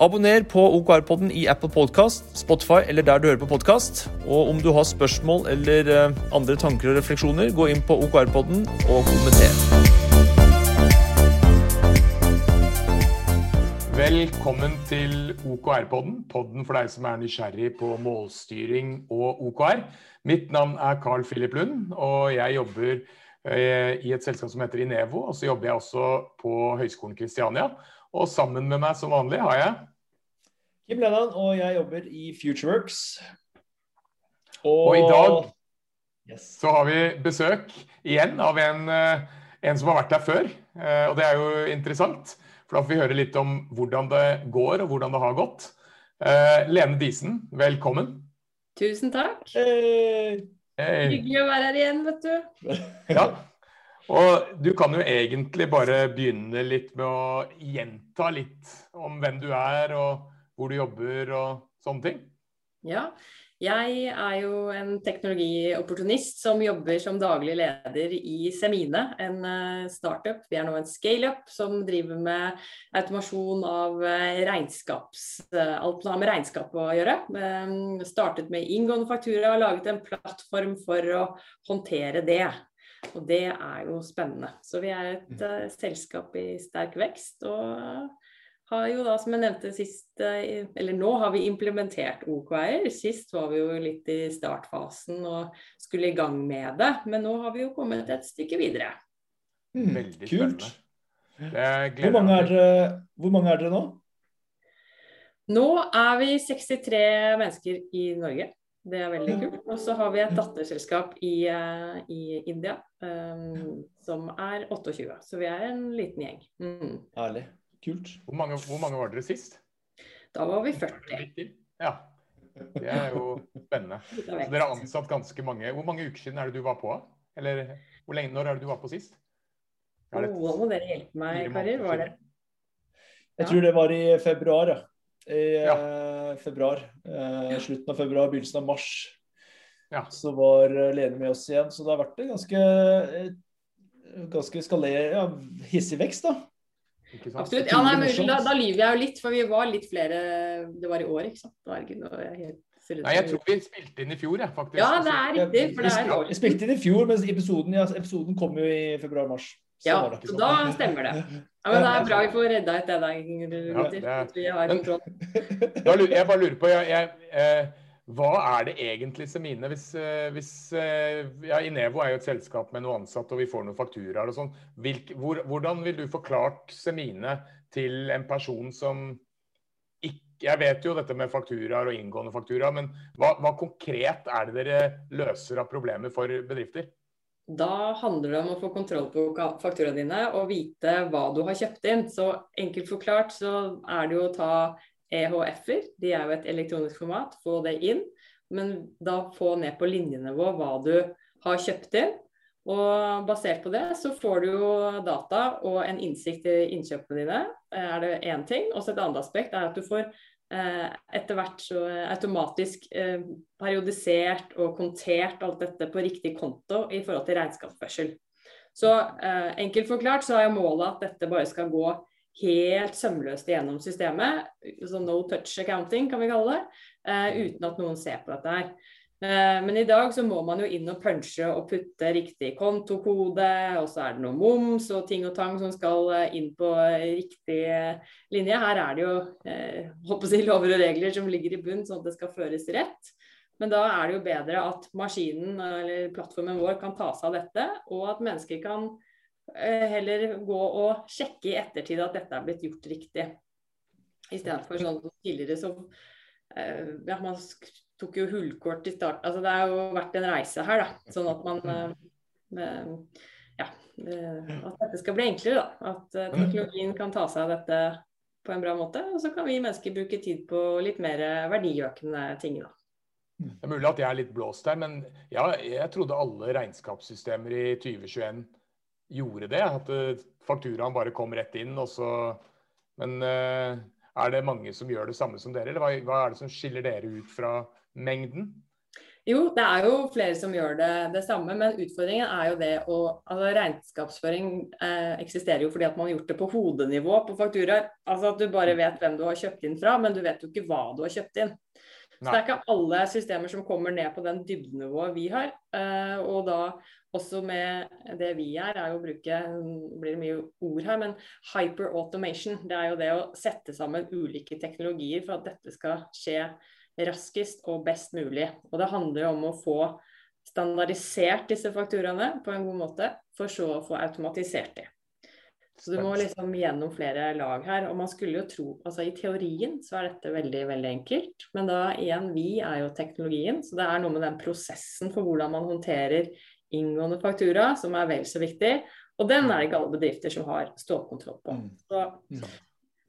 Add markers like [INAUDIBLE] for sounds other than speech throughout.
Abonner på OKR-podden i Apple Podcast, Spotify eller der du hører på podkast. Og om du har spørsmål eller eh, andre tanker og refleksjoner, gå inn på OKR-podden og kommenter. Velkommen til OKR-podden, podden for deg som er nysgjerrig på målstyring og OKR. Mitt navn er Carl Philip Lund, og jeg jobber eh, i et selskap som heter Inevo. Og så jobber jeg også på Høgskolen Kristiania. Og sammen med meg som vanlig har jeg Kim Lennon, og jeg jobber i Futureworks. Og, og i dag yes. så har vi besøk igjen av en, eh, en, som har vært der før. Eh, og det er jo interessant, for da får vi høre litt om hvordan det går og hvordan det har gått. Eh, Lene Disen, velkommen. Tusen takk. Hey. Hey. Hyggelig å være her igjen, vet du. [LAUGHS] Ja. Og du kan jo egentlig bare begynne litt med å gjenta litt om hvem du er, og hvor du jobber og sånne ting? Ja, jeg er jo en teknologiopportunist som jobber som daglig leder i Semine, en eh, startup. Vi er nå en scaleup som driver med automasjon av eh, regnskaps... Eh, alt som har med regnskap å gjøre. Startet med inngående faktura og laget en plattform for å håndtere det. Og det er jo spennende. Så vi er et uh, selskap i sterk vekst. og har jo da, som jeg nevnte sist, eh, eller nå har vi implementert OKR. Sist var vi jo litt i startfasen og skulle i gang med det. Men nå har vi jo kommet et stykke videre. Mm, Veldig kult. spennende. Hvor mange, er dere, hvor mange er dere nå? Nå er vi 63 mennesker i Norge. Det er veldig kult. Og så har vi et datterselskap i, uh, i India um, som er 28. Så vi er en liten gjeng. Mm. Herlig. Kult. Hvor mange, hvor mange var dere sist? Da var vi 40. Ja. Det er jo spennende. [LAUGHS] Så dere har ansatt ganske mange. Hvor mange uker siden er det du var på? Eller hvor lenge, når er det du var på sist? Oh, nå må dere hjelpe meg, karer. Var det? Jeg tror det var i februar, ja. I ja. Eh, februar. Eh, slutten av februar, begynnelsen av mars. Ja. Så var Lene med oss igjen. Så det har vært en ganske, eh, ganske skaler, ja, hissig vekst, da. Absolutt. Ja, nei, men, da, da, lyver jeg jo litt, for vi var litt flere Det var i år, ikke sant. Herregud, jeg, nei, jeg tror vi spilte inn i fjor, jeg, faktisk. Ja, det er riktig. For det er Vi spilte inn i fjor, mens episoden, ja, episoden kom jo i februar-mars. Ja, så da stemmer det. Ja, men Det er bra vi får redda et det der, gutter. Ja, vi har kontroll. jeg bare lurer på jeg, jeg, eh, hva er det egentlig Semine? Hvis, eh, hvis eh, ja, Inevo er jo et selskap med noen ansatte, og vi får noen fakturaer og sånn. Hvor, hvordan vil du forklart Semine til en person som ikke Jeg vet jo dette med fakturaer og inngående fakturaer, men hva, hva konkret er det dere løser av problemer for bedrifter? Da handler det om å få kontroll på fakturaene dine og vite hva du har kjøpt inn. Så enkelt forklart så er det jo å ta EHF-er, de er jo et elektronisk format, få det inn. Men da få ned på linjenivå hva du har kjøpt inn. Og basert på det så får du jo data og en innsikt i innkjøpene dine, er det én ting. Og et annet aspekt er at du får eh, etter hvert så automatisk eh, periodisert og kontert alt dette på riktig konto i forhold til regnskapsførsel. Så eh, enkelt forklart så er målet at dette bare skal gå helt sømløst gjennom systemet, så no touch accounting kan vi kalle det, Eh, uten at noen ser på dette her. Uh, men i dag så må man jo inn og punche og putte riktig kontokode, og så er det noe moms og ting og tang som skal uh, inn på riktig linje. Her er det jo uh, si, lover og regler som ligger i bunn, sånn at det skal føres rett. Men da er det jo bedre at maskinen eller plattformen vår kan ta seg av dette, og at mennesker kan Eh, heller gå og sjekke i ettertid at dette er blitt gjort riktig. Istedenfor sånn tidligere som eh, ja, Man tok jo hullkort i starten. Altså det har jo vært en reise her, da. Sånn at man eh, Ja. At dette skal bli enklere, da. At teknologien kan ta seg av dette på en bra måte. Og så kan vi mennesker bruke tid på litt mer verdiøkende ting, da. Det er mulig at jeg er litt blåst her, men ja, jeg trodde alle regnskapssystemer i 2021 gjorde det. At eh, fakturaen bare kom rett inn, og så Men uh, er det mange som gjør det samme som dere, eller hva, hva er det som skiller dere ut fra mengden? Jo, det er jo flere som gjør det, det samme, men utfordringen er jo det å altså Regnskapsføring eh, eksisterer jo fordi at man har gjort det på hodenivå på fakturaer. Altså at du bare vet hvem du har kjøpt inn fra, men du vet jo ikke hva du har kjøpt inn. Så det er ikke alle systemer som kommer ned på den dybdenivået vi har. Uh, og da også med det vi er, er jo å bruke blir det mye ord her, men hyperautomation. Det er jo det å sette sammen ulike teknologier for at dette skal skje raskest og best mulig. Og det handler jo om å få standardisert disse fakturaene på en god måte, for så å få automatisert dem. Så du må liksom gjennom flere lag her. Og man skulle jo tro Altså i teorien så er dette veldig, veldig enkelt. Men da igjen, vi er jo teknologien. Så det er noe med den prosessen for hvordan man håndterer inngående faktura som er vel så viktig. Og den er det ikke alle bedrifter som har stålkontroll på. Mm. Så mm.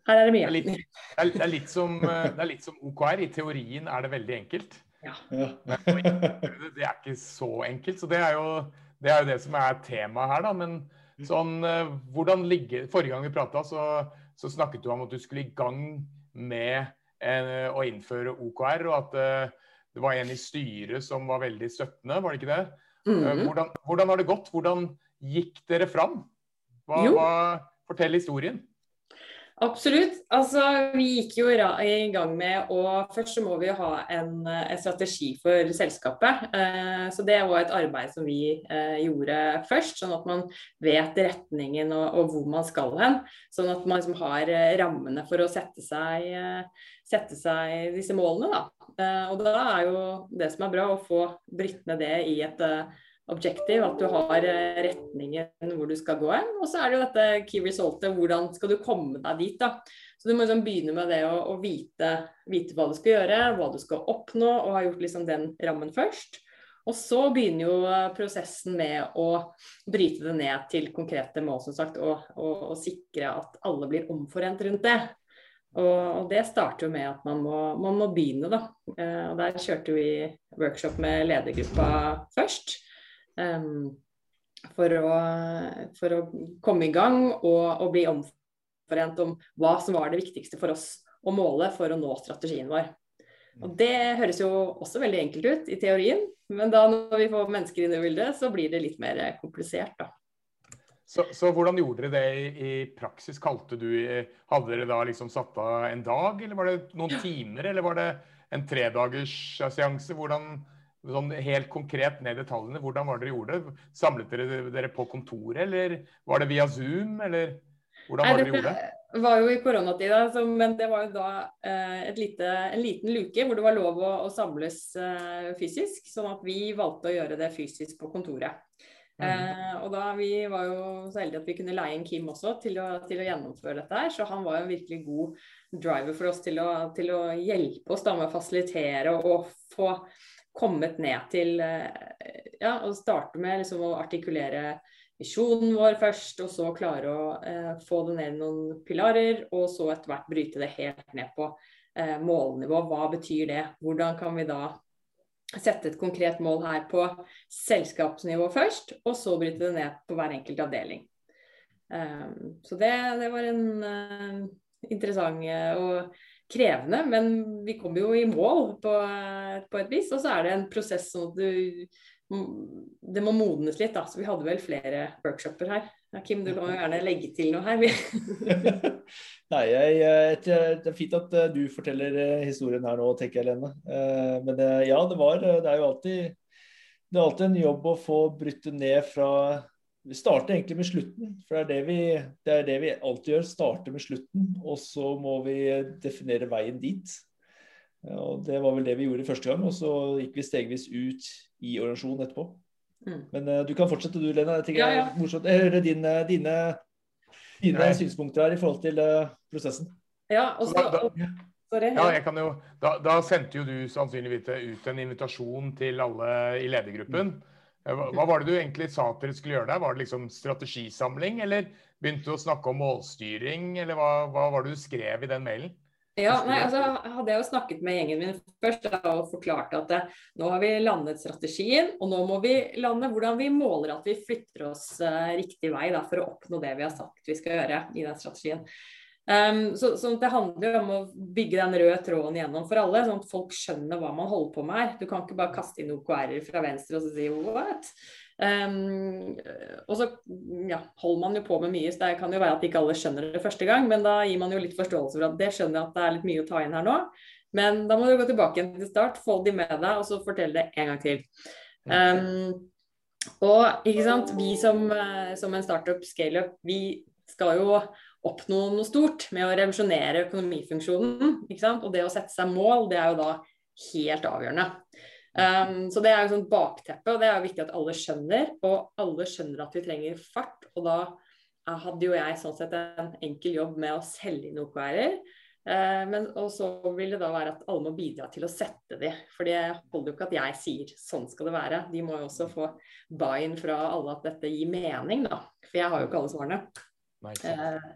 her er det mye. Det er, litt, det, er litt som, det er, litt, som, OKR. I teorien er det veldig enkelt. Ja. Men [LAUGHS] det er ikke så enkelt. Så det er jo det, er jo det som er temaet her, da. Men Sånn, eh, hvordan ligger, Forrige gang vi prata, så, så, snakket du om at du skulle i gang med eh, å innføre OKR, og at uh, det var en i styret som var veldig støttende, var det ikke det? Mm -hmm. hvordan, hvordan, har det gått? Hvordan gikk dere fram? Hva, hva, fortell historien. Absolutt. Altså, vi gikk jo i gang med å Først så må vi ha en, en strategi for selskapet. Eh, så det var et arbeid som vi eh, gjorde først, sånn at man vet retningen og, og, hvor man skal hen. Sånn at man liksom har eh, rammene for å sette seg, eh, sette seg disse målene. Da. Eh, og da er jo det som er bra, å få brytt ned det i et uh, objective, at du har eh, retningen hvor du skal gå hen. Og så er det jo dette key resultet, hvordan skal du komme deg dit. da. Så du må liksom begynne med det å, å vite, vite, hva du skal gjøre, hva du skal oppnå, og ha gjort liksom den rammen først. Og så begynner jo eh, prosessen med å bryte det ned til konkrete mål, som sagt, og, og, og sikre at alle blir omforent rundt det. Og, det starter jo med at man må, man må begynne, da. Eh, og der kjørte vi workshop med ledergruppa først. Um, for, å, for, å, komme i gang og, og, bli omforent om hva som var det viktigste for oss å måle for å nå strategien vår. Og Det høres jo også veldig enkelt ut i teorien, men da når vi får mennesker inn i bildet, så blir det litt mer komplisert. da. Så, så, hvordan gjorde dere det i, i, praksis? Kalte du, Hadde dere da liksom satt av en dag, eller var det noen timer, eller var det en tredagers seanse? Hvordan, sånn helt konkret ned i detaljene, hvordan var det dere gjorde det? Samlet dere dere på kontoret, eller var det via Zoom, eller hvordan var det dere gjorde det? Det var jo i koronatida, men det var jo da eh, lite, en liten luke hvor det var lov å, å samles eh, fysisk. Sånn at vi valgte å gjøre det fysisk på kontoret. Mm. Eh, og da Vi var jo så heldige at vi kunne leie inn Kim også til å, til å, gjennomføre dette. her, Så han var jo en virkelig god driver for oss til å, til å hjelpe oss da med å fasilitere og, og få kommet ned til eh, ja, å starte med liksom, å artikulere visjonen vår først, og så klare å eh, få det ned i noen pilarer, og så etter hvert bryte det helt ned på eh, målnivå. Hva betyr det? Hvordan kan vi da sette et konkret mål her på selskapsnivå først, og så bryte det ned på hver enkelt avdeling. Um, så det, det, var en uh, interessant uh, og krevende, men vi kommer jo i mål på, på, et vis. Og så er det en prosess sånn at du Det må modnes litt, da. Så vi hadde vel flere workshoper her. Ja, Kim, du kan jo gjerne legge til noe her. [LAUGHS] Nei, jeg, jeg, Det er fint at eh, du forteller eh, historien her nå, tenker jeg, Lene. Men men ja, det var Det er jo alltid det er alltid en jobb å få brutt det ned fra vi starter egentlig med slutten, for det er det, vi, det er det vi alltid gjør. Starter med slutten, og så må vi definere veien dit. Og Det var vel det vi gjorde første gang, og så gikk vi stegvis ut i organisasjonen etterpå. Mm. Men uh, du kan fortsette du, Lena. Jeg tenker ja, ja. morsomt. Jeg hører dine, dine, dine synspunkter her i forhold til uh, prosessen. Ja, og så... Sorry, ja. jeg kan jo, da, da, sendte jo du sannsynligvis ut en invitasjon til alle i ledergruppen. Mm. Eh, hva var det du egentlig sa at dere skulle gjøre der? Var det liksom strategisamling, eller begynte du å snakke om målstyring, eller hva, hva var det du skrev i den mailen? Ja, nei, altså hadde jeg jo snakket med gjengen min først og forklart at det, nå har vi landet strategien, og nå må vi lande hvordan vi måler at vi flytter oss uh, riktig vei da, for å oppnå det vi har sagt vi skal gjøre i den strategien. Um, så, så, Det handler jo om å bygge den røde tråden gjennom for alle, sånn at folk skjønner hva man holder på med her. Du kan ikke bare kaste inn OKR-er fra venstre og så si what? Um, og så ja, holder man jo på med mye, så det kan jo være at ikke alle skjønner det første gang. Men da gir man jo litt forståelse for at det skjønner jeg at det er litt mye å ta inn her nå. Men da må du gå tilbake igjen til start, få de med deg, og så fortelle det en gang til. Um, og ikke sant, vi som, eh, som en startup scaleup, vi skal jo oppnå noe stort med å revolusjonere økonomifunksjonen. Og det å sette seg mål, det er jo da helt avgjørende. Um, så det er jo sånn bakteppe, og det er jo viktig at alle skjønner. Og alle skjønner at vi trenger fart. Og da hadde jo jeg sånn sett en enkel jobb med å selge inn OKR-er. Uh, men og så vil det da være at alle må bidra til å sette de. For det holder jo ikke at jeg sier sånn skal det være. De må jo også få buy-in fra alle at dette gir mening, da. For jeg har jo ikke alle svarene. Uh,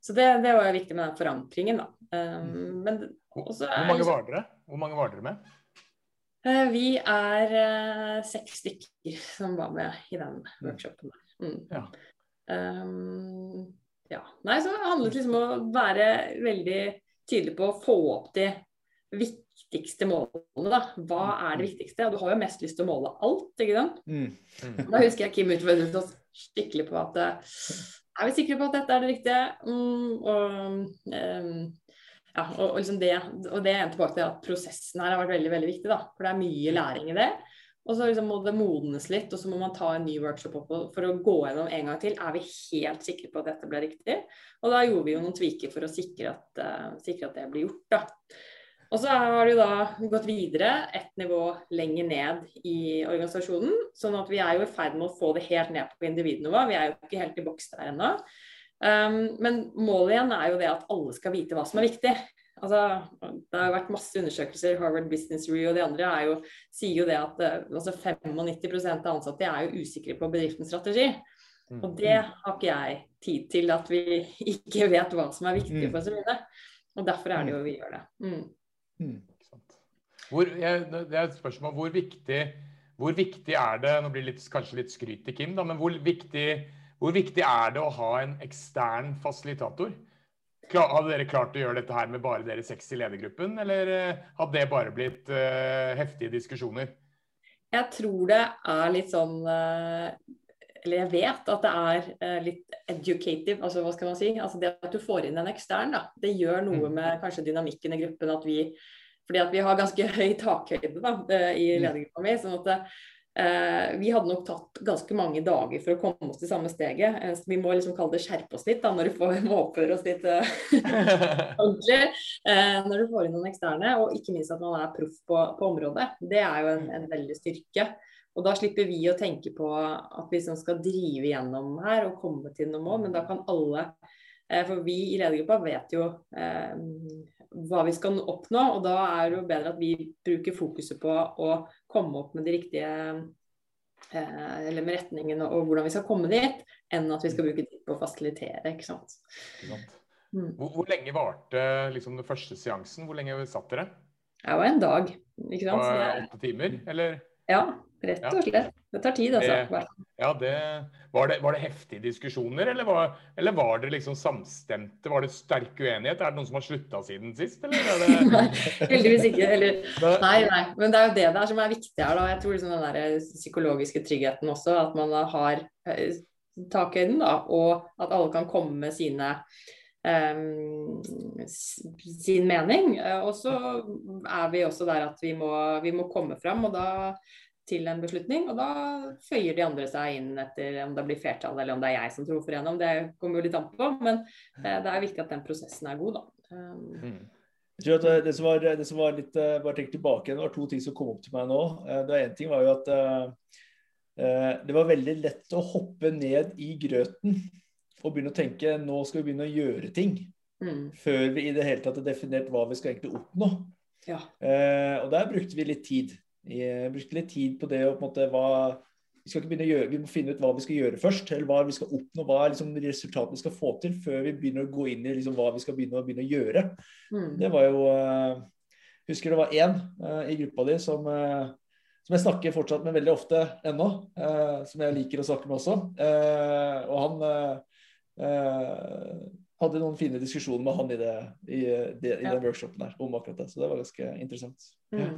så det, det var viktig med den forankringen, da. Um, men også Hvor mange var dere? Hvor mange var dere med? Eh, vi er eh, seks stykker som var med i den workshopen. Mm. Ja. Um, ja. Nei, så det handlet liksom om å være veldig tydelig på å få opp de viktigste målene. Da. Hva er det viktigste? Og du har jo mest lyst til å måle alt, ikke sant. Mm. Mm. Da husker jeg Kim utfordret oss skikkelig på at eh, er vi sikre på at dette er det riktige? Mm, og um, ja, og, og, liksom det, og det er tilbake til at prosessen her har vært veldig veldig viktig. da, For det er mye læring i det. Og så liksom må det modnes litt, og så må man ta en ny workshop opp for å gå gjennom en gang til. Er vi helt sikre på at dette ble riktig? Og da gjorde vi jo noen tviker for å sikre at, uh, sikre at det ble gjort. da. Og så har du da gått videre et nivå lenger ned i organisasjonen. Sånn at vi er jo i ferd med å få det helt ned på individnivå. Vi er jo ikke helt i boks der ennå. Um, men målet igjen er jo det at alle skal vite hva som er viktig. Altså, det har vært masse undersøkelser, Harvard Business Review og de andre jo, sier jo det at eh, altså 95% av ansatte er jo usikre på bedriftens strategi. Mm. Og det har ikke jeg tid til, at vi [LAUGHS] ikke vet hva som er viktig mm. for oss. Og derfor er det jo vi gjør det. Mm. Hvor, jeg, det er et spørsmål hvor viktig, hvor viktig er det Nå blir det litt, kanskje litt skryt til Kim, da, men hvor viktig hvor viktig er det å ha en ekstern fasilitator? Hadde dere klart å gjøre dette her med bare dere seks i ledergruppen, eller eh, hadde det bare blitt uh, heftige diskusjoner? Jeg tror det er litt sånn uh, Eller jeg vet at det er uh, litt educative, altså hva skal man si. Altså det at du får inn en ekstern, da, det gjør noe mm. med kanskje dynamikken i gruppen. at vi fordi at vi har ganske [LAUGHS] høy takhøyde da, i mm. ledergruppa mi. sånn at det, Eh, vi hadde nok tatt ganske mange dager for å komme oss til samme steget. Eh, vi må liksom kalle det skjerpe oss litt da, når du [LAUGHS] må oppføre oss litt eh, [LAUGHS] ordentlig. Eh, når du får inn noen eksterne, og ikke minst at man er proff på, på, området. Det er jo en, en, veldig styrke. Og da slipper vi å tenke på at vi sånn skal drive gjennom her og komme til noe mål, men da kan alle eh, For vi i ledergruppa vet jo eh, hva vi skal oppnå. Og da er det jo bedre at vi bruker fokuset på å komme opp med de riktige eh, eller med retningen og, og, hvordan vi skal komme dit, enn at vi skal bruke tid på å fasilitere. ikke sant? Mm. Hvor, hvor, lenge varte liksom, den første seansen? Hvor lenge satt dere? Det var en dag. ikke sant? Åtte timer, eller? Ja, rett og slett. Det tar tid, altså. ja, det, var, det, var, det, heftige diskusjoner, eller var, eller var det liksom samstemte? Var det sterk uenighet? Er det noen som har slutta siden sist, eller? Det... [LAUGHS] nei, heldigvis ikke. Eller, nei, nei. Men det er jo det der som er viktig her, da. Jeg tror liksom den der psykologiske tryggheten også, at man har eh, takhøyden, da, og at alle kan komme med sine Um, sin mening. Og så er vi også der at vi må, vi må komme fram, og da til en beslutning. Og da føyer de andre seg inn etter om det blir flertall, eller om det er jeg som trumfer gjennom. Det kommer jo litt an på, men eh, det er viktig at den prosessen er god, da. Um, mm. Jeg tror at det som var, det som var litt eh, Bare tenk tilbake, det var to ting som kom opp til meg nå. det det en ting var jo at det var veldig lett å hoppe ned i grøten og begynne å tenke nå skal vi begynne å gjøre ting. Mm. Før vi i det hele tatt har definert hva vi skal egentlig oppnå. Ja. Eh, og der brukte vi litt tid. Jeg brukte litt tid på det og på en måte hva, vi skal ikke begynne å gjøre, vi må finne ut hva vi skal gjøre først, eller hva vi skal oppnå, hva er liksom resultatene vi skal få til, før vi begynner å gå inn i liksom hva vi skal begynne, begynne å gjøre. Mm. Det var jo uh, Husker det var én uh, i gruppa di som, uh, som jeg snakker fortsatt med veldig ofte ennå, som jeg liker å snakke med også. og han hadde noen fine diskusjoner med han i, det, i, det, i ja. den workshopen der om akkurat det. Så det var ganske interessant. Mm. Ja.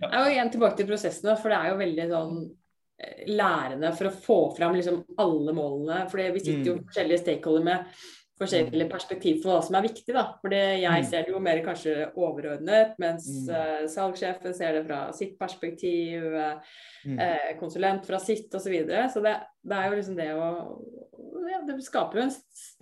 Ja. Jeg er igjen tilbake til prosessene, for det er jo veldig sånn lærende for å få fram liksom alle målene. For vi sitter jo mm. forskjellige stakeholder med forskjellige mm. perspektiv for hva som er viktig. da. For jeg mm. ser det jo mer kanskje overordnet, mens uh, salgssjefen ser det fra sitt perspektiv, uh, konsulent fra sitt osv. Så, videre. så det, det, er jo liksom det å ja, Det skaper jo en,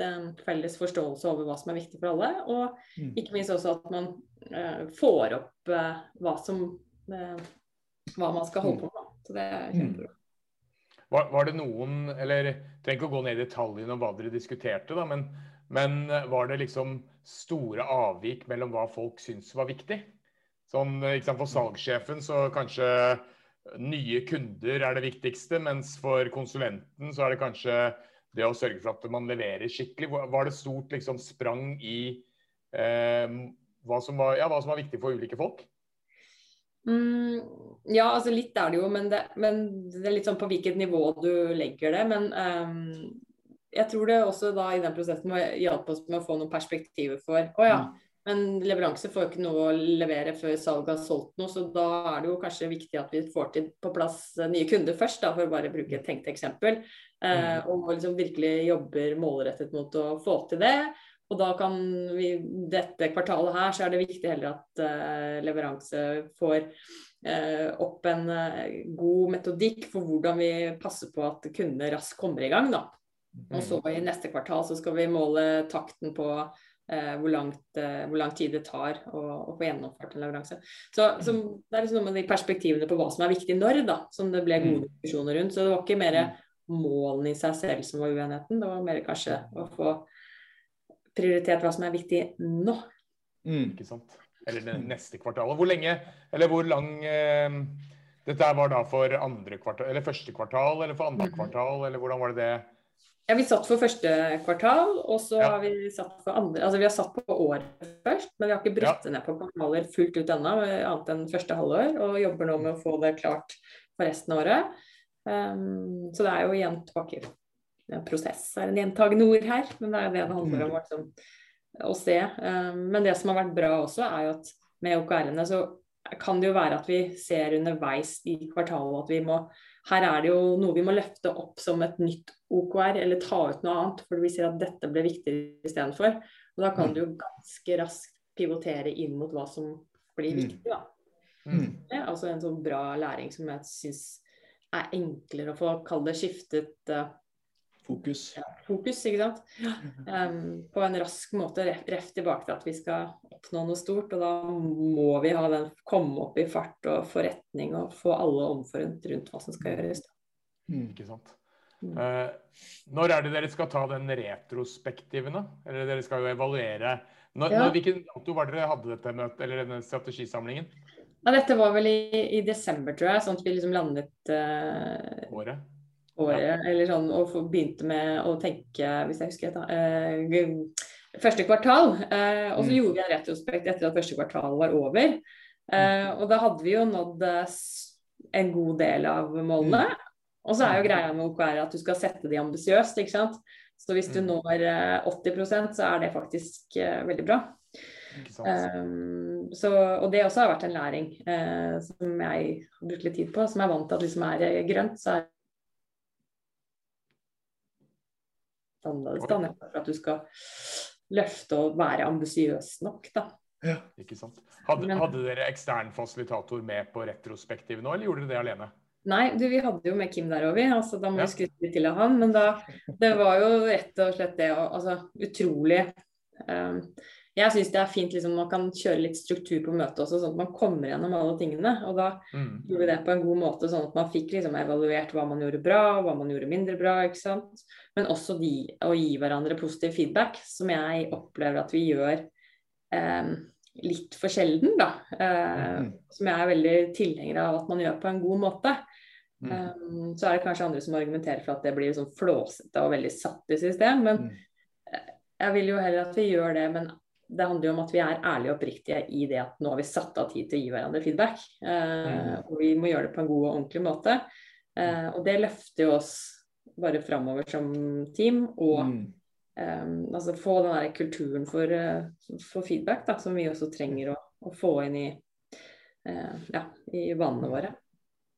en, felles forståelse over hva som er viktig for alle. Og ikke minst også at man uh, får opp hva som hva man skal holde på med. Så det er kjempebra. Var, var, det noen Eller trenger ikke å gå ned i detaljene om hva dere diskuterte, da, men, men, var det liksom store avvik mellom hva folk syntes var viktig? Sånn, For salgssjefen så kanskje nye kunder er det viktigste, mens for konsulenten så er det kanskje det å sørge for at man leverer skikkelig. Var det stort liksom, sprang i eh, hva, som var, ja, hva som var viktig for ulike folk? Mm, ja, altså litt er det jo, men det, men det, er litt sånn på hvilket nivå du legger det. Men um, jeg tror det også da i den prosessen hjalp oss med å få noen perspektiver for Å ja, mm. men leveranse får jo ikke noe å levere før salget har solgt noe, så da er det jo kanskje viktig at vi får til på plass nye kunder først, da, for å bare bruke et tenkt eksempel. Uh, og liksom virkelig jobber målrettet mot å få til det. Og da kan vi dette kvartalet her, så er det viktig heller at uh, leveranse får uh, opp en uh, god metodikk for hvordan vi passer på at kundene raskt kommer i gang. da. Og så i neste kvartal så skal vi måle takten på hvor, langt, hvor, lang tid det tar å, å få gjennomført en leveranse. Så, så, Det er liksom noe med de perspektivene på hva som er viktig når, da, som det ble gode mm. diskusjoner rundt. Så det var ikke mer målene i seg selv som var uenigheten, det var mer kanskje å få prioritert hva som er viktig nå. Mm. Ikke sant. Eller det neste kvartalet. Hvor lenge, eller hvor lang eh, Dette var da for andre kvartal, eller første kvartal, eller for andre mm. kvartal, eller hvordan var det det? Ja, Vi satt for første kvartal, og så ja. har vi satt for andre Altså vi har satt på året først, men vi har ikke brutt det ja. ned på kvartaler fullt ut ennå, annet enn første halvår. Og jobber nå med å få det klart for resten av året. Um, så det er jo igjen tilbake prosess er en gjentagende ord her, men det er det det handler om liksom, å se. Eh, men det som har vært bra også, er jo at med OKR-ene så kan det jo være at vi ser underveis i kvartalet at vi må Her er det jo noe vi må løfte opp som et nytt OKR, eller ta ut noe annet, for vi ser at dette ble viktigere istedenfor. Og da kan mm. du jo ganske raskt pivotere inn mot hva som blir mm. viktig, da. Mm. Er altså en sånn bra læring som jeg syns er enklere å få, kall det skiftet uh, Fokus. Ja, fokus, ikke sant. Um, på en rask måte ref, ref, tilbake til at vi skal oppnå noe stort. Og da må vi ha den komme opp i fart og forretning og få alle omforent rundt hva som skal gjøres. Mm. Ikke sant. Mm. Uh, når er det dere skal ta den retrospektiven, da? Eller dere skal jo evaluere. Når, ja. når, hvilken dato var dere hadde dette møtet, eller denne strategisamlingen? Ja, dette var vel i, i desember, tror jeg. Sånn at vi liksom landet uh, Året? Året. Eller sånn, og begynte med å tenke, hvis jeg husker eh, første kvartal. Uh, og så mm. gjorde vi en retrospekt etter at første kvartal var over. Eh, og da hadde vi jo nådd en god del av målene. Mm. Og så er jo greia med OKR at du skal sette de ambisiøst, ikke sant. Så hvis du mm. når 80 eh, så er det faktisk veldig bra. Um, så, og det også har vært en læring uh, som jeg har brukt litt tid på. Som jeg er vant til at liksom er grønt, så er annerledes. da, nettopp for at du skal løfte og være ambisiøs nok. da. Ja. Ikke sant. Hadde, hadde, dere ekstern fasilitator med på retrospektiv nå, eller gjorde dere det alene? Nei, du, vi hadde jo med Kim der òg, altså, da må vi ja. skryte til av han. Men da, det var jo rett og slett det altså, utrolig um, jeg syns det er fint liksom, man kan kjøre litt struktur på møtet også, sånn at man kommer gjennom alle tingene. Og da mm. gjorde vi det på en god måte, sånn at man fikk liksom evaluert hva man gjorde bra, hva man gjorde mindre bra. ikke sant? Men også de, å gi hverandre positiv feedback, som jeg opplever at vi gjør eh, litt for sjelden, da. Eh, mm. Som jeg er veldig tilhenger av at man gjør på en god måte. Mm. Um, så er det kanskje andre som argumenterer for at det blir sånn flåsete og veldig satt i system. Men mm. jeg vil jo heller at vi gjør det. Men det handler jo om at vi er ærlige og oppriktige i det at nå har vi satt av tid til å gi hverandre feedback. Uh, mm. Og vi må gjøre det på en god og ordentlig måte. Uh, og det løfter jo oss bare framover som team. Og mm. um, altså få den der kulturen for, uh, for feedback da, som vi også trenger å, å få inn i, ja, i vanene våre.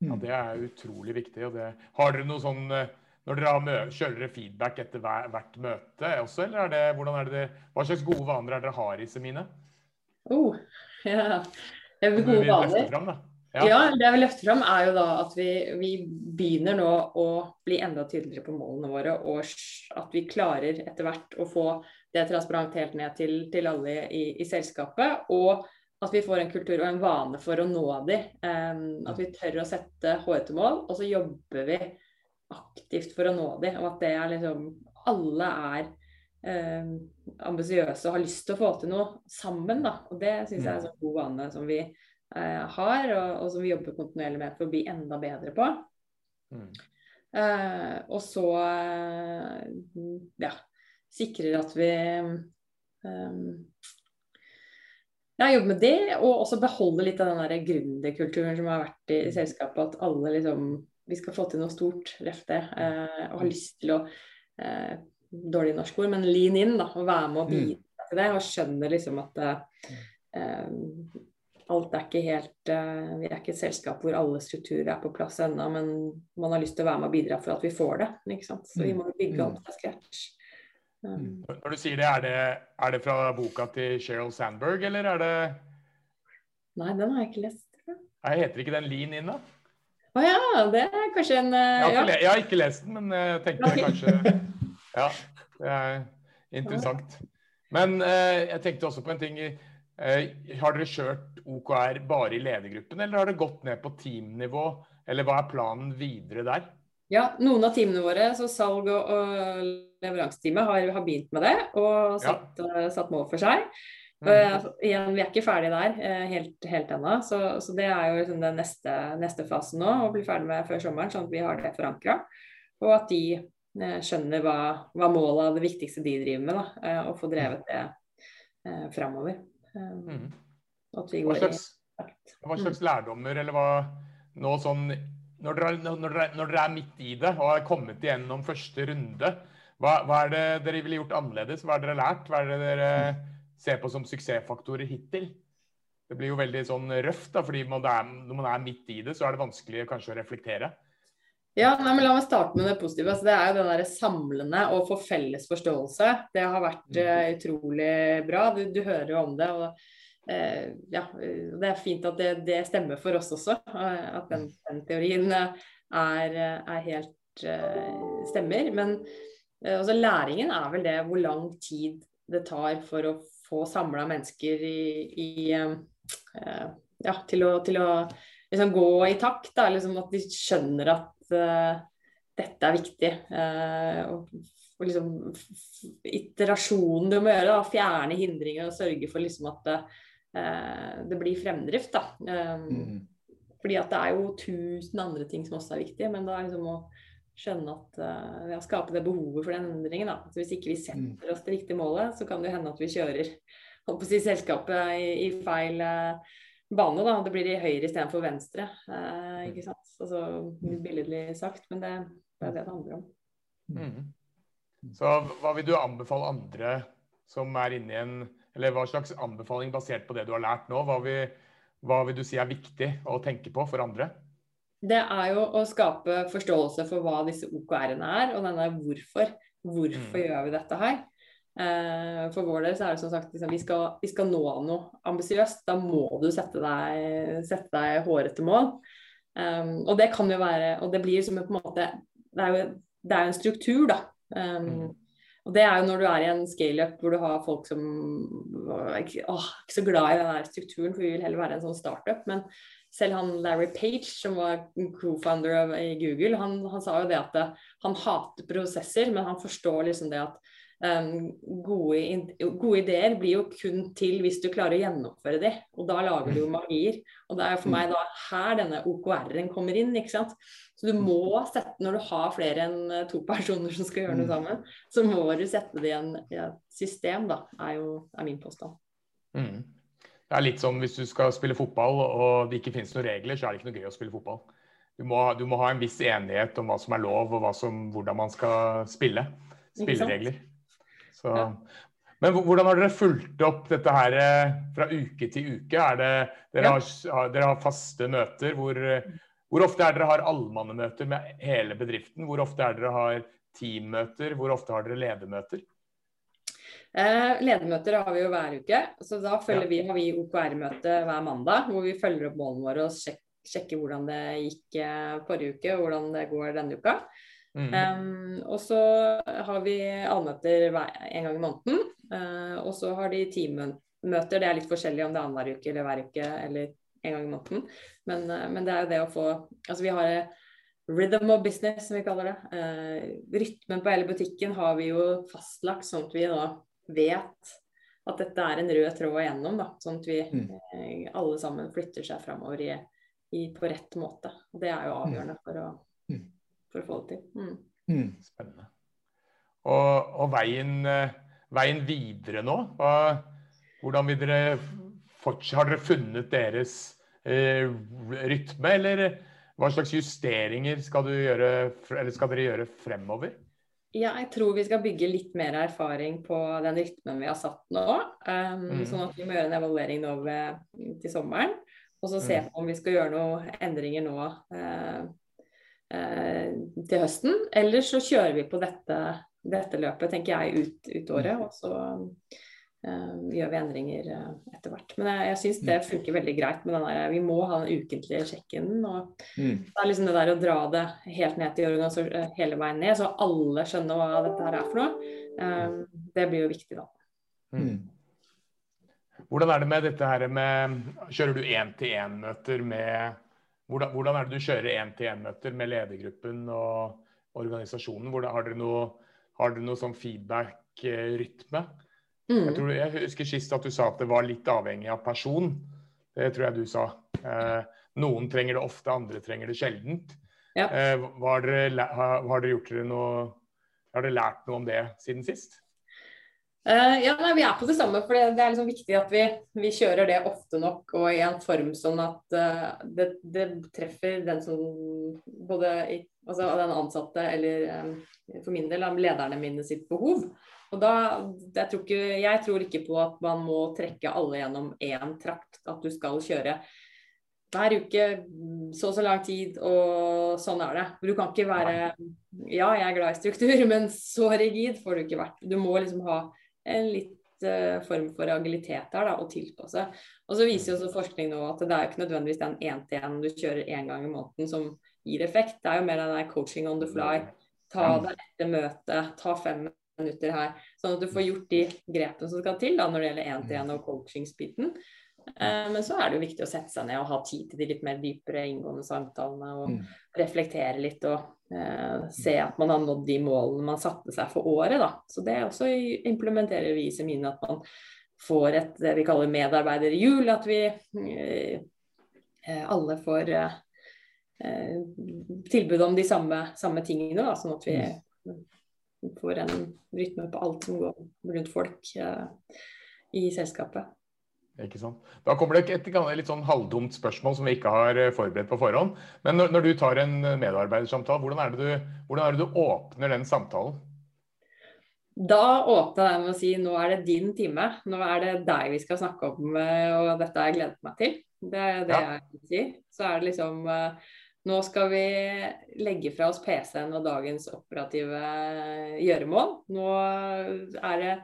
Ja, Det er utrolig viktig. og det, Har dere noe sånn eh, når dere kjører dere feedback etter hver, hvert møte også, eller er det, hvordan er det, hva slags gode vaner er dere har i Semine? Oh, [LAUGHS] ja. Det er gode vaner. Frem, ja. ja. det vi løfter løfte fram, er jo da at vi, vi, begynner nå å bli enda tydeligere på målene våre, og at vi klarer etter hvert å få det transparent helt ned til, til alle i, i selskapet. og at vi får en kultur og en vane for å nå de. Um, at vi tør å sette hårete mål, og så jobber vi aktivt for å nå de. Og at det er liksom Alle er eh, ambisiøse og har lyst til å få til noe sammen, da. Og det syns jeg er en sånn god vane som vi eh, har, og, og, som vi jobber kontinuerlig med for å bli enda bedre på. Mm. Eh, og så ja, sikrer at vi um, ja, jobbe med det, og også beholde litt av den der gründerkulturen som har vært i, i, mm. selskapet. At alle liksom Vi skal få til noe stort, løfte. Eh, og har lyst til å eh, Dårlig norsk ord, men lean in, da. Og være med og mm. bidra til det. Og skjønne liksom at eh, alt er ikke helt eh, Vi er ikke et selskap hvor alle strukturer er på plass ennå, men man har lyst til å være med og bidra for at vi får det. ikke sant? Så vi mm. må bygge opp fra scratch. Um, Når du sier det er, det, er det fra boka til Sheryl Sandberg, eller er det Nei, den har jeg ikke lest. Nei, Heter ikke den Lean In, da? Å oh, ja, det er kanskje en uh, jeg, har ikke, jeg, har ikke lest den, men jeg tenkte kanskje Ja, det er interessant. Men uh, jeg tenkte også på en ting. Uh, har dere kjørt OKR bare i ledergruppen, eller har det gått ned på teamnivå? Eller hva er planen videre der? Ja, noen av teamene våre, så salg og, og leveranseteamet, har, har, begynt med det og satt, ja. uh, satt mål for seg. Mm. Uh, igjen, vi er ikke ferdig der uh, helt, helt ennå, så, så, det er jo liksom den neste, neste fasen nå. Å bli ferdig med før sommeren, sånn at vi har det forankra. Og at de skjønner hva, hva målet av det viktigste de driver med, da, og få drevet det uh, framover. Mm. Hva slags, hva slags lærdommer, eller hva nå sånn når dere, når, dere, når dere, er midt i det og har kommet igjennom første runde, hva, hva, er det dere ville gjort annerledes? Hva har dere lært? Hva er det dere ser på som suksessfaktorer hittil? Det blir jo veldig sånn røft, da, fordi man er, når man er midt i det, så er det vanskelig kanskje å reflektere. Ja, nei, men La meg starte med det positive. Altså, det er jo den der samlende og få felles forståelse. Det har vært uh, utrolig bra. Du, du, hører jo om det. og uh, ja, det er fint at det, det, stemmer for oss også. Uh, at den, den teorien er, er helt stemmer. Men altså, læringen er vel det hvor lang tid det tar for å få samla mennesker i, i ja, til å, til å liksom gå i takt. Da, liksom at de skjønner at uh, dette er viktig. Uh, og, og liksom iterasjonen du må gjøre, da, fjerne hindringer og sørge for liksom at Eh, det blir fremdrift, da. Um, mm. Fordi at det er jo tusen andre ting som også er viktige, men da liksom å skjønne at uh, ja, skape det behovet for den endringen. da. Så hvis ikke vi setter mm. oss det riktige målet, så kan det hende at vi kjører å si, selskapet i, i feil uh, bane. da, Det blir i høyre istedenfor venstre. Uh, ikke sant? Altså Billedlig sagt, men det, det, er det det handler om. Mm. Så hva vil du anbefale andre som er inne i en eller hva slags anbefaling basert på det du har lært nå, hva vil, hva vil du si er viktig å tenke på for andre? Det er jo å skape forståelse for hva disse OKR-ene er, og denne hvorfor. Hvorfor mm. gjør vi dette her? Eh, for vår del så er det som sagt liksom, vi, skal, vi skal nå noe ambisiøst. Da må du sette deg, sette deg hårete mål. Um, og det kan jo være Og det blir som en på en måte Det er jo det er en struktur, da. Um, mm. Og det er jo når du er i en scale-up hvor du har folk som er ikke, åh, ikke så glad i den der strukturen, for vi vil heller være en sånn startup. Men selv han Larry Page, som var co-founder i Google, han, han, sa jo det at han hater prosesser, men han forstår liksom det at Um, gode, gode, ideer blir jo kun til hvis du klarer å gjennomføre de, og da lager du jo magier. Og det er jo for meg da her denne OKR-en kommer inn, ikke sant. Så du må sette, når du har flere enn eh, to personer som skal gjøre noe mm. sammen, så må du sette det i en, et system, da, er jo er min påstand. Mm. Det er litt som hvis du skal spille fotball og det ikke finnes noen regler, så er det ikke noe gøy å spille fotball. Du må, du må ha en viss enighet om hva som er lov og som, hvordan man skal spille. Spilleregler. Så. Men hvordan har dere fulgt opp dette her eh, fra uke til uke? Er det, dere, har, dere har faste møter. Hvor, hvor ofte er dere har allmannemøter med hele bedriften? Hvor ofte er dere har teammøter? Hvor ofte har dere ledermøter? Eh, ledermøter har vi jo hver uke. så Da ja. vi, har vi OKR-møte hver mandag, hvor vi følger opp målene våre og sjekker, sjekker hvordan det gikk eh, forrige uke og hvordan det går denne uka. Mm. Um, og så har vi allmøter en gang i måneden. Uh, og så har de teammøter. Det er litt forskjellig om det er annenhver uke eller hver uke eller en gang i måneden. Men, uh, men, det er jo det å få Altså vi har rhythm of business, som vi kaller det. Eh, rytmen på hele butikken har vi jo fastlagt, sånn at vi da vet at dette er en rød tråd igjennom. Da, sånn at vi eh, alle sammen flytter seg framover i, i, på rett måte. Og Det er jo avgjørende for å mm for å få det til. Mm. Mm. Spennende. Og, og veien, eh, veien, videre nå, hva, hvordan vil dere fortsatt Har dere funnet deres eh, rytme, eller hva slags justeringer skal, gjøre, skal dere gjøre fremover? Ja, jeg tror vi skal bygge litt mer erfaring på den rytmen vi har satt nå. Um, mm. Sånn at vi må gjøre en evaluering nå ved, til sommeren. Og så se mm. på om vi skal gjøre noen endringer nå uh, Eh, til høsten. Eller så kjører vi på dette, dette løpet, tenker jeg, ut, ut året. Og så gjør vi endringer uh, etter hvert. Men jeg, jeg syns det mm. funker veldig greit med den der Vi må ha den ukentlige sjekken. Og mm. det er liksom det der å dra det helt ned til organisasjonen hele veien ned, så alle skjønner hva dette her er for noe. Um, det blir jo viktig, da. Mm. Hvordan er det med dette her med Kjører du én-til-én-møter med hvordan, hvordan, er det du kjører én-til-én-møter med ledergruppen og organisasjonen? Hvordan, har dere noe, har dere noe sånn feedback-rytme? Mm. Jeg, jeg, husker sist at du sa at det var litt avhengig av person. Det tror jeg du sa. Eh, noen trenger det ofte, andre trenger det sjeldent. Ja. Eh, har, dere, har, har, dere, gjort dere noe Har dere lært noe om det siden sist? Uh, ja, nei, Vi er på det samme, for det, det er liksom viktig at vi, vi, kjører det ofte nok og i en form sånn at uh, det, det, treffer den som både i, altså den ansatte eller um, for min del lederne mine sitt behov. Og da, jeg tror, ikke, jeg tror ikke på at man må trekke alle gjennom én trakt. At du skal kjøre hver uke så og så lang tid, og sånn er det. Du kan ikke være Ja, jeg er glad i struktur, [LAUGHS] men så rigid får du ikke vært. Du må liksom ha en litt uh, form for agilitet her da, og tilpasse. Og så viser jo også forskning nå at det er ikke nødvendigvis den én-til-én du kjører én gang i måneden som gir effekt. Det er jo mer den der coaching on the fly. Ta deg etter møtet, ta fem minutter her. Sånn at du får gjort de grepene som skal til da, når det gjelder én-til-én og coachingsbiten. Eh, men så er det jo viktig å sette seg ned og ha tid til de litt mer dypere inngående samtalene. Og mm. reflektere litt og eh, se at man har nådd de målene man satte seg for året. Da. Så det også implementerer vi i Semine at man får et det vi kaller medarbeiderhjul. At vi eh, eh alle får eh, eh, tilbud om de samme, samme tingene, da, sånn at vi mm. Får en rytme på alt som går rundt folk i selskapet. Ikke sant? Da kommer det et, litt sånn halvdumt spørsmål som vi ikke har eh, forberedt på forhånd. Men når, når du tar en medarbeidersamtale, hvordan er, du, hvordan er, det du, åpner den samtalen? Da åpner jeg med å si nå er det din time. Nå er det deg vi skal snakke om, eh, og dette har jeg gledet meg til. Det er det ja. jeg si. Så er det liksom eh, Nå skal vi legge fra oss PC-en og dagens operative gjøremål. Nå er det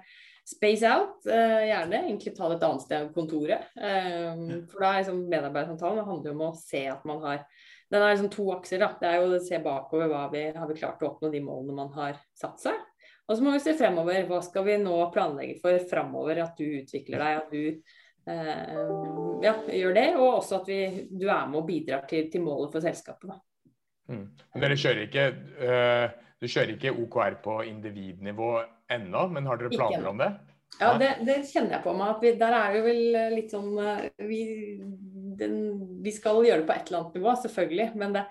Space out, uh, gjerne. Egentlig ta det et annet sted enn kontoret. Um, for da er liksom medarbeidersamtalen handler om å se at man har Den har liksom to akser. da. Det er jo å se bakover hva vi har vi klart å oppnå de målene man har satt seg. Og så må vi se fremover. Hva skal vi nå planlegge for fremover? At du utvikler deg, at du ja, gjør det. Og også at vi, du er med og bidrar til, til målet for selskapet. Mm. Men dere kjører ikke uh Du kjører ikke OKR på individnivå ennå, men har dere planer om det? Ja, det, det kjenner jeg på meg. at vi, Der er vi vel litt sånn eh, vi, den, vi skal gjøre det på et eller annet nivå, selvfølgelig. Men det,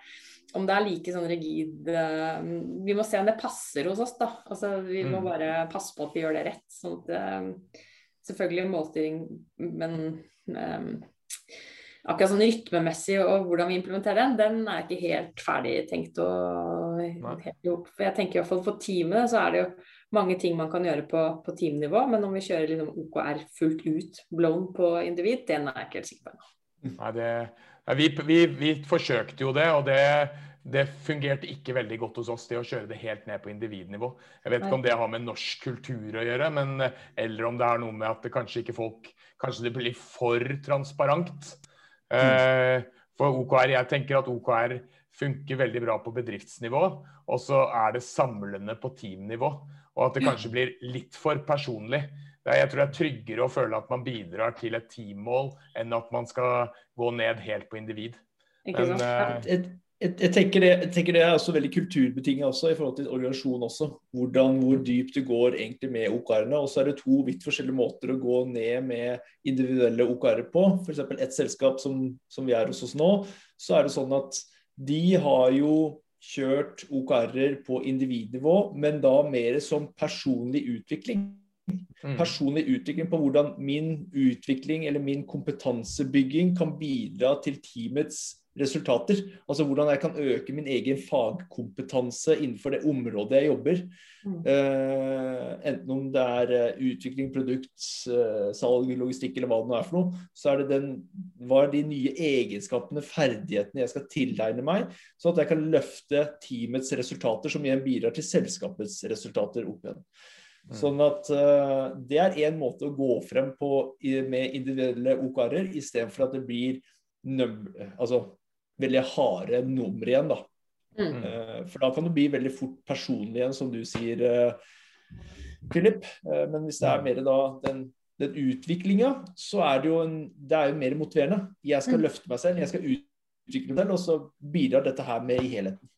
om det er like sånn rigid eh, Vi må se om det passer hos oss, da. Altså, vi må Mm. bare passe på at vi gjør det rett. Sånn at, eh, selvfølgelig målstyring, men um, akkurat sånn rytmemessig og hvordan vi implementerer den, den er ikke helt ferdig tenkt og helt gjort. For jeg tenker i hvert fall for teamet så er det jo mange ting man kan gjøre på, på teamnivå, men om vi kjører liksom OKR fullt ut blown på individ, den er jeg ikke helt sikker på ennå. Nei, det, vi, vi, vi forsøkte jo det, og det, det fungerte ikke veldig godt hos oss, det å kjøre det helt ned på individnivå. Jeg vet ikke om det har med norsk kultur å gjøre, men, eller om det er noe med at det kanskje ikke folk Kanskje det blir for transparent. Eh, for OKR, jeg tenker at OKR funker veldig bra på bedriftsnivå, og så er det samlende på teamnivå. Og at det kanskje blir litt for personlig. Er- Jeg tror det er tryggere å føle at man bidrar til et teammål, enn at man skal gå ned helt på individ. Ikke Men, eh, Jeg, tenker det, jeg tenker det er også veldig kulturbetinget også, i forhold til organisasjon også. Hvordan, hvor dypt du går egentlig med OKR-ene. Og så er det to vidt forskjellige måter å gå ned med individuelle OKR-er på. F.eks. et selskap som, som vi er hos oss nå, så er det sånn at de har jo kjørt OKR-er på individnivå, men da mer som personlig utvikling mm. personlig utvikling på hvordan min utvikling eller min kompetansebygging kan bidra til teamets resultater. Altså hvordan jeg kan øke min egen fagkompetanse innenfor det området jeg jobber. Mm. Uh, enten om det er eh, utvikling, produkt, uh, salg, logistikk eller hva det nå er for noe. Så er det den, hva er de nye egenskapene, ferdighetene jeg skal tilegne meg, sånn at jeg kan løfte teamets resultater, som igjen bidrar til selskapets resultater opp igjen. Sånn at uh, Det er én måte å gå frem på i, med individuelle OKR-er, istedenfor at det blir num altså, veldig harde nummer igjen. da. Mm. Eh, for da kan du bli veldig fort personlig igjen, som du sier, eh, Philip. Eh, men hvis det er mer da den, den utviklinga, så er det jo en, det er jo mer motiverende. Jeg skal Mm. løfte meg selv, jeg skal utvikle meg selv, og så bidrar dette her med i helheten.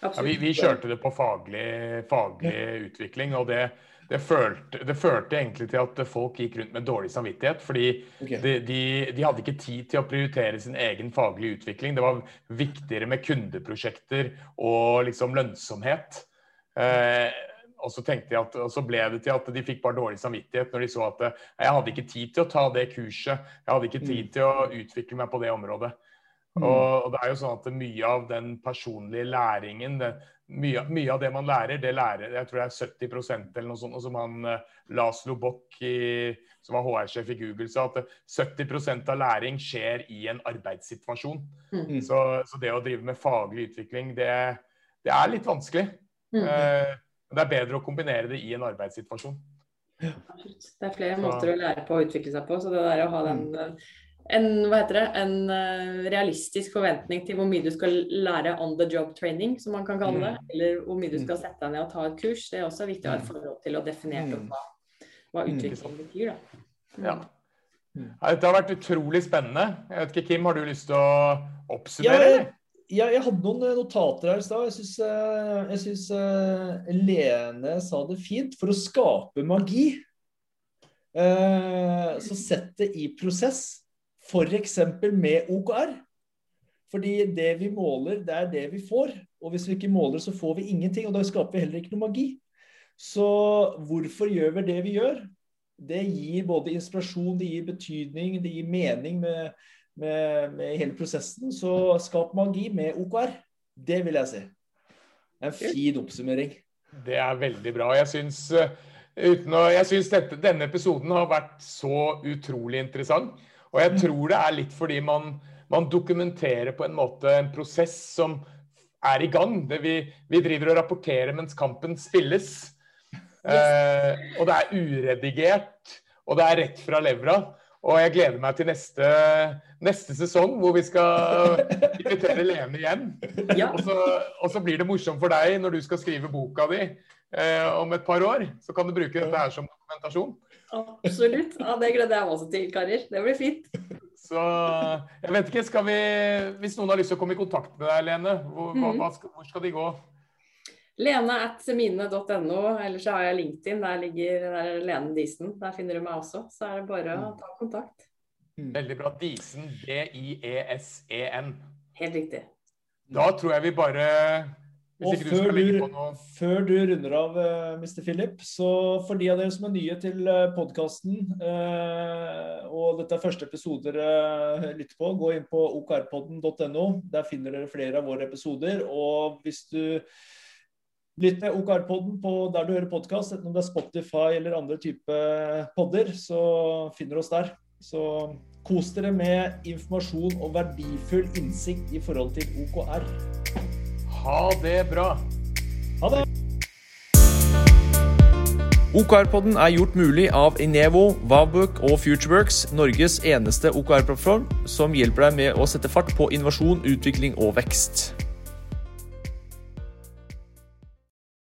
Ja, vi, vi kjørte det på faglig, faglig utvikling, og det, det, følte, det førte egentlig til at folk gikk rundt med dårlig samvittighet. Fordi okay. de, de, de hadde ikke tid til å prioritere sin egen faglige utvikling. Det var viktigere med kundeprosjekter og liksom lønnsomhet. Eh, og så jeg at, og så ble det til at de fikk bare dårlig samvittighet når de så at eh, jeg hadde ikke tid til å ta det kurset. Jeg hadde ikke tid til å utvikle meg på det området. Mm. Og, og det er jo sånn at mye av den personlige læringen, det, mye, mye av det man lærer, det lærer jeg tror det er 70% eller noe sånt. Og som han eh, Laslo Bock, i, som var HR-sjef i Google, sa at eh, 70% av læring skjer i en arbeidssituasjon. Mm. Så, så det å drive med faglig utvikling, det, det er litt vanskelig. Mm. Eh, det er bedre å kombinere det i en arbeidssituasjon. Det er flere Så- måter å lære på å utvikle seg på. Så det der å ha den eh, en, hva heter det, en uh, realistisk forventning til hvor mye du skal lære on the job training, som man kan kalle det, eller hvor mye du skal sette deg ned og ta et kurs, det er også viktig å ha et forhold til å definere opp hva, hva Mm. utvikling betyr. Da. Ja. Ja, Dette har vært utrolig spennende. Jeg vet ikke, Kim, har du lyst til å oppsummere? jeg, eller? ja, jeg hadde noen eh, notater her i stad. Jeg syns, eh, Lene sa det fint. For å skape magi, eh, så sett det i prosess. F.eks. med OKR. Fordi det vi måler, det er det vi får. Og hvis vi ikke måler, så får vi ingenting. Og da skaper vi heller ikke noe magi. Så hvorfor gjør vi det vi gjør? Det gir både inspirasjon, det gir betydning, det gir mening med, med, med hele prosessen. Så skap magi med OKR. Det vil jeg si. En fin oppsummering. Det er veldig bra. Jeg syns, eh, uten å, jeg syns dette, denne episoden har vært så utrolig interessant. Og jeg tror det er litt fordi man, man dokumenterer på en måte en prosess som er i gang. Det vi, vi driver og rapporterer mens kampen spilles. Eh, og det er uredigert, og det er rett fra levra. Og jeg gleder meg til neste, neste sesong, hvor vi skal invitere Lene igjen. Ja. Og så, og så blir det morsomt for deg når du skal skrive boka di eh, om et par år. Så kan du bruke dette her som dokumentasjon. Absolutt. Ja, det gleder jeg meg også til, karer. Det blir fint. Så jeg vet ikke, skal vi Hvis noen har lyst til å komme i kontakt med deg, Lene, hvor, hva, -hmm. hva skal, hvor skal de gå? Lene.semine.no, eller så har jeg LinkedIn. Der ligger der Lene Disen. Der finner du meg også. Så er det bare å ta kontakt. Mm. Veldig bra. Disen. D-i-e-s-e-n. Helt riktig. Da tror jeg vi bare og før du, før du, runder av, eh, Mr. Philip, så for de av dere som er nye til eh, podkasten, eh, og dette er første episode dere lytter på, gå inn på okrpodden.no. Der finner dere flere av våre episoder. Og hvis du lytter OKR-podden på der du hører podkast, enten om det er Spotify eller andre type podder, så finner du oss der. Så kos dere med informasjon og verdifull innsikt i forhold til OKR. Ha det bra. Ha det. OKR-podden er gjort mulig av Inevo, Vavbook og Futureworks, Norges eneste OKR-plattform som hjelper deg med å sette fart på innovasjon, utvikling og vekst.